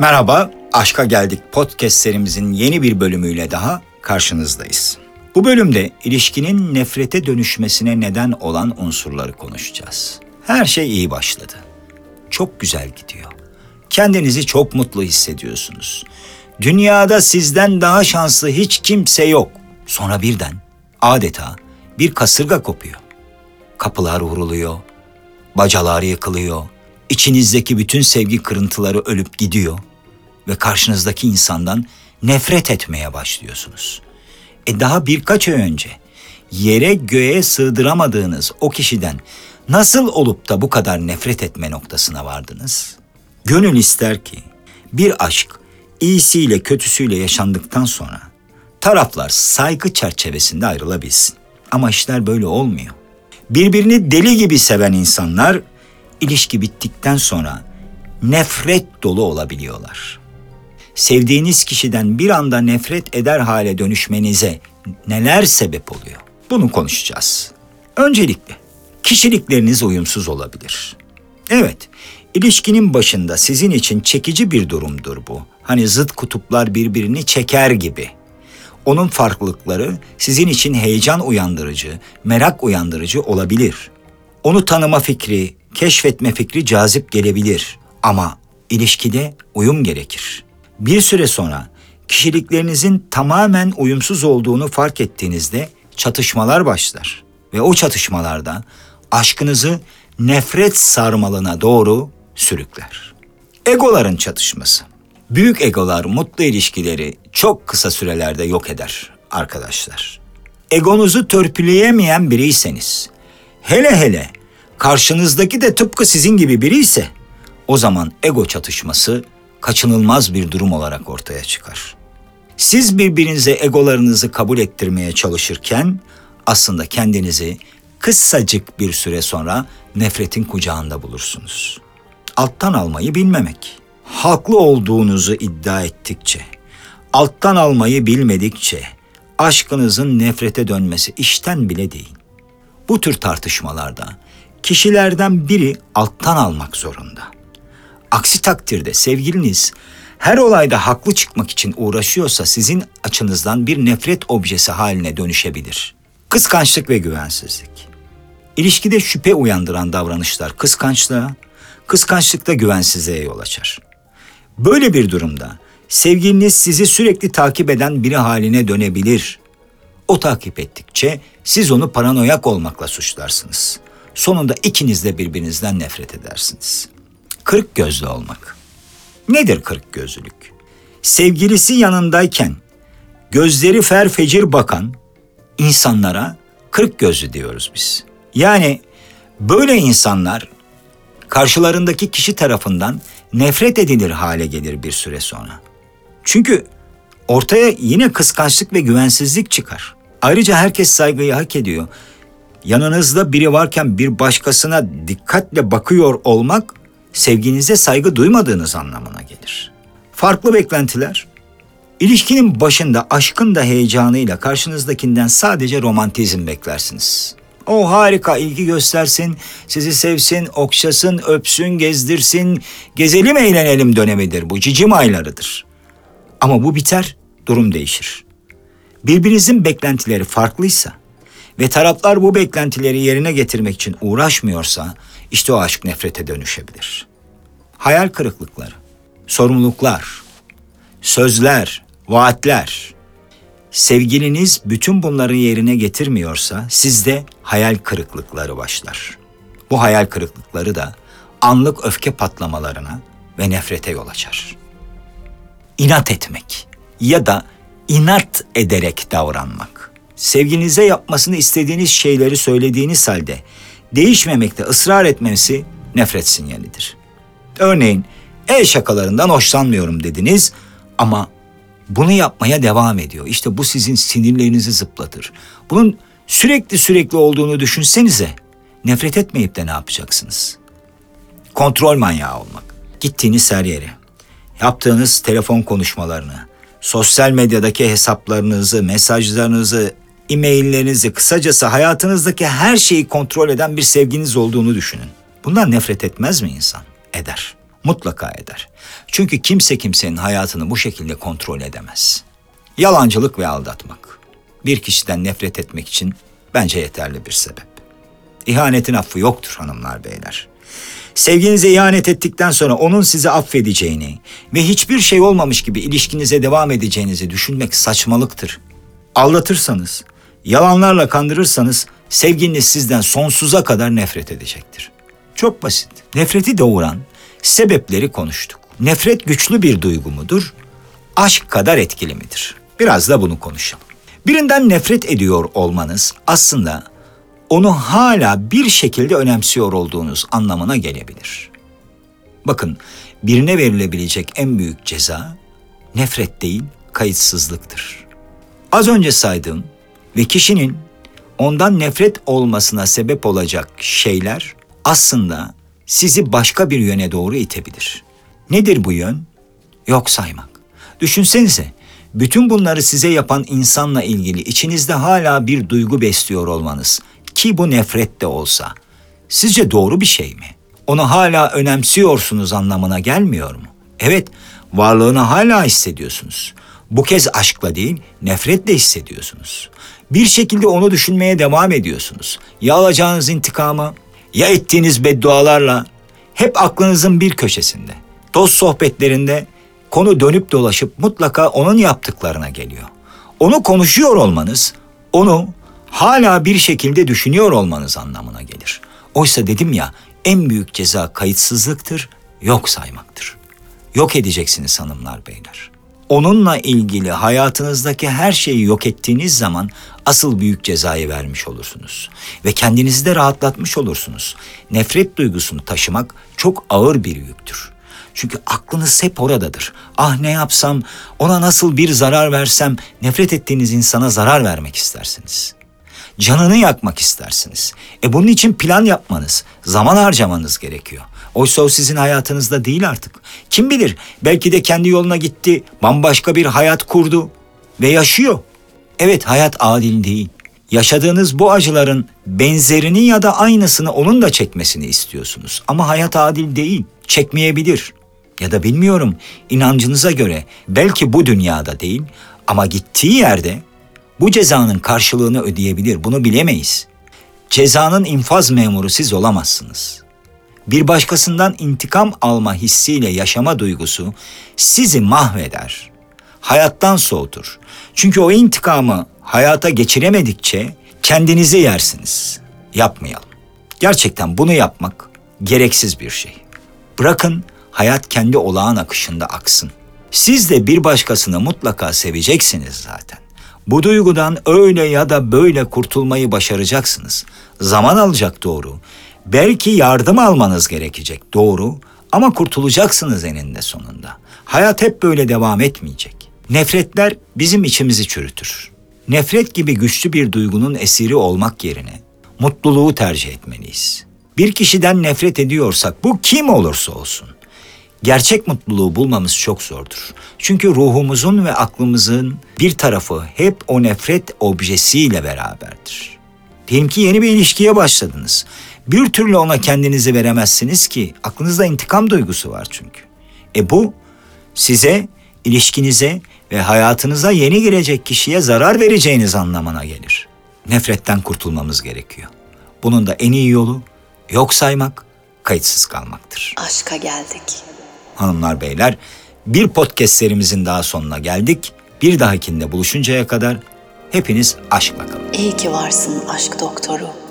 Merhaba, Aşka Geldik podcast serimizin yeni bir bölümüyle daha karşınızdayız. Bu bölümde ilişkinin nefrete dönüşmesine neden olan unsurları konuşacağız. Her şey iyi başladı. Çok güzel gidiyor. Kendinizi çok mutlu hissediyorsunuz. Dünyada sizden daha şanslı hiç kimse yok. Sonra birden adeta bir kasırga kopuyor. Kapılar vuruluyor, bacalar yıkılıyor, içinizdeki bütün sevgi kırıntıları ölüp gidiyor ve karşınızdaki insandan nefret etmeye başlıyorsunuz. E daha birkaç ay önce yere göğe sığdıramadığınız o kişiden nasıl olup da bu kadar nefret etme noktasına vardınız? Gönül ister ki bir aşk iyisiyle kötüsüyle yaşandıktan sonra taraflar saygı çerçevesinde ayrılabilsin. Ama işler böyle olmuyor. Birbirini deli gibi seven insanlar ilişki bittikten sonra nefret dolu olabiliyorlar. Sevdiğiniz kişiden bir anda nefret eder hale dönüşmenize neler sebep oluyor? Bunu konuşacağız. Öncelikle kişilikleriniz uyumsuz olabilir. Evet, ilişkinin başında sizin için çekici bir durumdur bu. Hani zıt kutuplar birbirini çeker gibi. Onun farklılıkları sizin için heyecan uyandırıcı, merak uyandırıcı olabilir. Onu tanıma fikri, keşfetme fikri cazip gelebilir ama ilişkide uyum gerekir. Bir süre sonra kişiliklerinizin tamamen uyumsuz olduğunu fark ettiğinizde çatışmalar başlar ve o çatışmalarda aşkınızı nefret sarmalına doğru sürükler. Egoların çatışması. Büyük egolar mutlu ilişkileri çok kısa sürelerde yok eder arkadaşlar. Egonuzu törpüleyemeyen biriyseniz, hele hele karşınızdaki de tıpkı sizin gibi biri ise o zaman ego çatışması kaçınılmaz bir durum olarak ortaya çıkar. Siz birbirinize egolarınızı kabul ettirmeye çalışırken aslında kendinizi kısacık bir süre sonra nefretin kucağında bulursunuz. Alttan almayı bilmemek. Haklı olduğunuzu iddia ettikçe, alttan almayı bilmedikçe aşkınızın nefrete dönmesi işten bile değil. Bu tür tartışmalarda kişilerden biri alttan almak zorunda. Aksi takdirde sevgiliniz her olayda haklı çıkmak için uğraşıyorsa sizin açınızdan bir nefret objesi haline dönüşebilir. Kıskançlık ve güvensizlik. İlişkide şüphe uyandıran davranışlar kıskançlığa, kıskançlıkta güvensizliğe yol açar. Böyle bir durumda sevgiliniz sizi sürekli takip eden biri haline dönebilir. O takip ettikçe siz onu paranoyak olmakla suçlarsınız. Sonunda ikiniz de birbirinizden nefret edersiniz. Kırık gözlü olmak. Nedir kırık gözlülük? Sevgilisi yanındayken gözleri fer fecir bakan insanlara kırık gözlü diyoruz biz. Yani böyle insanlar karşılarındaki kişi tarafından nefret edilir hale gelir bir süre sonra. Çünkü ortaya yine kıskançlık ve güvensizlik çıkar. Ayrıca herkes saygıyı hak ediyor. Yanınızda biri varken bir başkasına dikkatle bakıyor olmak sevginize saygı duymadığınız anlamına gelir. Farklı beklentiler. İlişkinin başında aşkın da heyecanıyla karşınızdakinden sadece romantizm beklersiniz. O harika ilgi göstersin, sizi sevsin, okşasın, öpsün, gezdirsin. Gezelim eğlenelim dönemidir bu, cicim aylarıdır. Ama bu biter, durum değişir. Birbirinizin beklentileri farklıysa ve taraflar bu beklentileri yerine getirmek için uğraşmıyorsa işte o aşk nefrete dönüşebilir. Hayal kırıklıkları, sorumluluklar, sözler, vaatler. Sevgiliniz bütün bunları yerine getirmiyorsa sizde hayal kırıklıkları başlar. Bu hayal kırıklıkları da anlık öfke patlamalarına ve nefrete yol açar. İnat etmek ya da inat ederek davranmak. Sevgilinize yapmasını istediğiniz şeyleri söylediğiniz halde değişmemekte ısrar etmesi nefret sinyalidir. Örneğin el şakalarından hoşlanmıyorum dediniz ama bunu yapmaya devam ediyor. İşte bu sizin sinirlerinizi zıplatır. Bunun sürekli sürekli olduğunu düşünsenize. Nefret etmeyip de ne yapacaksınız? Kontrol manyağı olmak. Gittiğiniz her yere, yaptığınız telefon konuşmalarını, sosyal medyadaki hesaplarınızı, mesajlarınızı, e-maillerinizi, kısacası hayatınızdaki her şeyi kontrol eden bir sevginiz olduğunu düşünün. Bundan nefret etmez mi insan? Eder. Mutlaka eder. Çünkü kimse kimsenin hayatını bu şekilde kontrol edemez. Yalancılık ve aldatmak. Bir kişiden nefret etmek için bence yeterli bir sebep. İhanetin affı yoktur hanımlar beyler. Sevginize ihanet ettikten sonra onun sizi affedeceğini ve hiçbir şey olmamış gibi ilişkinize devam edeceğinizi düşünmek saçmalıktır. Aldatırsanız, yalanlarla kandırırsanız sevgiliniz sizden sonsuza kadar nefret edecektir. Çok basit. Nefreti doğuran sebepleri konuştuk. Nefret güçlü bir duygu mudur? Aşk kadar etkili midir? Biraz da bunu konuşalım. Birinden nefret ediyor olmanız aslında onu hala bir şekilde önemsiyor olduğunuz anlamına gelebilir. Bakın, birine verilebilecek en büyük ceza nefret değil, kayıtsızlıktır. Az önce saydığım ve kişinin ondan nefret olmasına sebep olacak şeyler aslında sizi başka bir yöne doğru itebilir. Nedir bu yön? Yok saymak. Düşünsenize, bütün bunları size yapan insanla ilgili içinizde hala bir duygu besliyor olmanız ki bu nefret de olsa. Sizce doğru bir şey mi? Onu hala önemsiyorsunuz anlamına gelmiyor mu? Evet, varlığını hala hissediyorsunuz. Bu kez aşkla değil, nefretle hissediyorsunuz. Bir şekilde onu düşünmeye devam ediyorsunuz. Ya alacağınız intikamı, ya ettiğiniz beddualarla hep aklınızın bir köşesinde. Dost sohbetlerinde konu dönüp dolaşıp mutlaka onun yaptıklarına geliyor. Onu konuşuyor olmanız, onu hala bir şekilde düşünüyor olmanız anlamına gelir. Oysa dedim ya en büyük ceza kayıtsızlıktır, yok saymaktır. Yok edeceksiniz hanımlar beyler. Onunla ilgili hayatınızdaki her şeyi yok ettiğiniz zaman asıl büyük cezayı vermiş olursunuz. Ve kendinizi de rahatlatmış olursunuz. Nefret duygusunu taşımak çok ağır bir yüktür. Çünkü aklınız hep oradadır. Ah ne yapsam, ona nasıl bir zarar versem, nefret ettiğiniz insana zarar vermek istersiniz. Canını yakmak istersiniz. E bunun için plan yapmanız, zaman harcamanız gerekiyor. Oysa o sizin hayatınızda değil artık. Kim bilir belki de kendi yoluna gitti, bambaşka bir hayat kurdu ve yaşıyor. Evet hayat adil değil. Yaşadığınız bu acıların benzerini ya da aynısını onun da çekmesini istiyorsunuz. Ama hayat adil değil, çekmeyebilir. Ya da bilmiyorum inancınıza göre belki bu dünyada değil ama gittiği yerde bu cezanın karşılığını ödeyebilir. Bunu bilemeyiz. Cezanın infaz memuru siz olamazsınız. Bir başkasından intikam alma hissiyle yaşama duygusu sizi mahveder. Hayattan soğutur. Çünkü o intikamı hayata geçiremedikçe kendinizi yersiniz. Yapmayalım. Gerçekten bunu yapmak gereksiz bir şey. Bırakın hayat kendi olağan akışında aksın. Siz de bir başkasını mutlaka seveceksiniz zaten. Bu duygudan öyle ya da böyle kurtulmayı başaracaksınız. Zaman alacak doğru. Belki yardım almanız gerekecek doğru ama kurtulacaksınız eninde sonunda. Hayat hep böyle devam etmeyecek. Nefretler bizim içimizi çürütür. Nefret gibi güçlü bir duygunun esiri olmak yerine mutluluğu tercih etmeliyiz. Bir kişiden nefret ediyorsak bu kim olursa olsun gerçek mutluluğu bulmamız çok zordur. Çünkü ruhumuzun ve aklımızın bir tarafı hep o nefret objesiyle beraberdir. Diyelim ki yeni bir ilişkiye başladınız. Bir türlü ona kendinizi veremezsiniz ki aklınızda intikam duygusu var çünkü. E bu size, ilişkinize ve hayatınıza yeni girecek kişiye zarar vereceğiniz anlamına gelir. Nefretten kurtulmamız gerekiyor. Bunun da en iyi yolu yok saymak, kayıtsız kalmaktır. Aşka geldik. Hanımlar beyler, bir podcast serimizin daha sonuna geldik. Bir dahakinde buluşuncaya kadar hepiniz aşkla kalın. İyi ki varsın aşk doktoru.